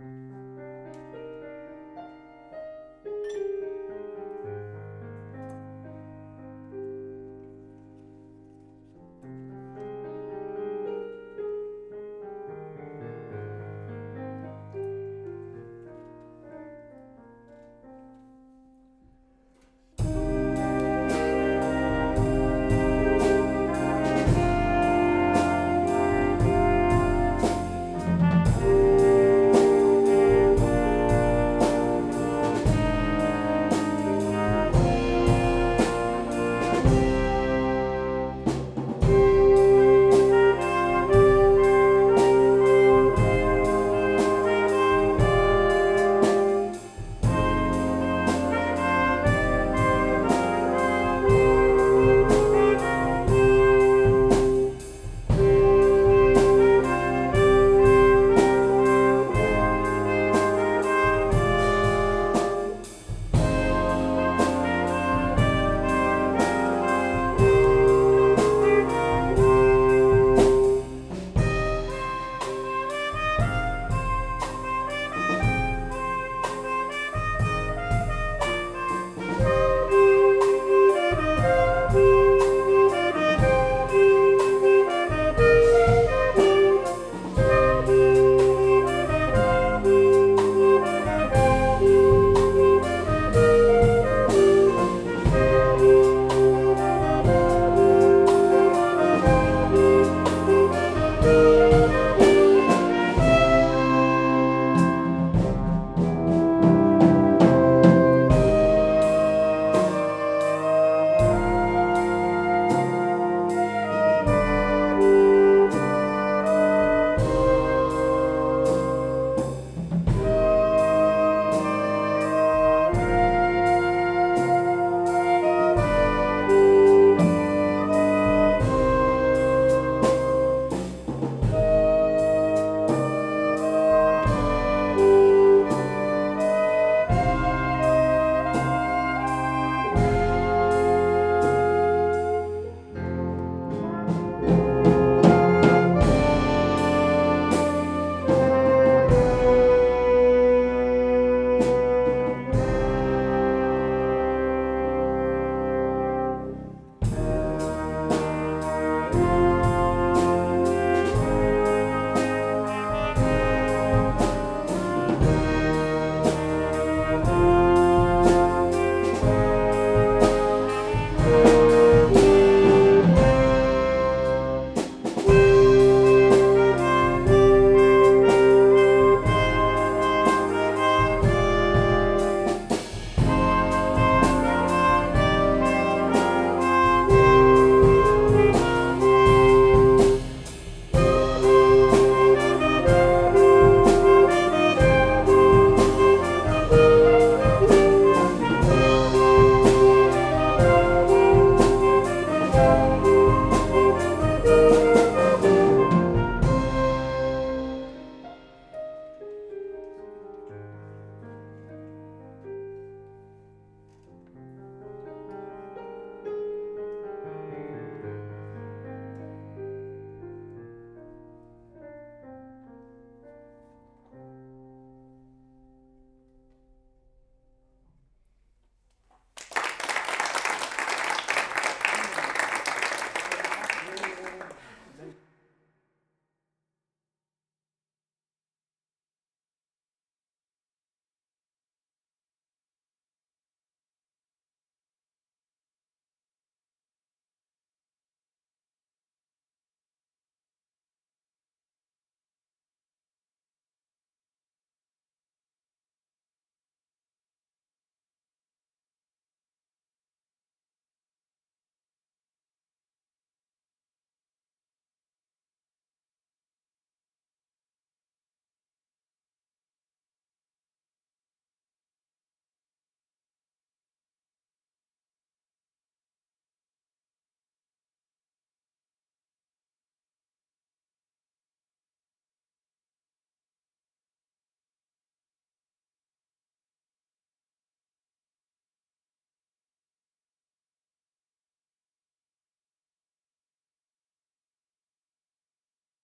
you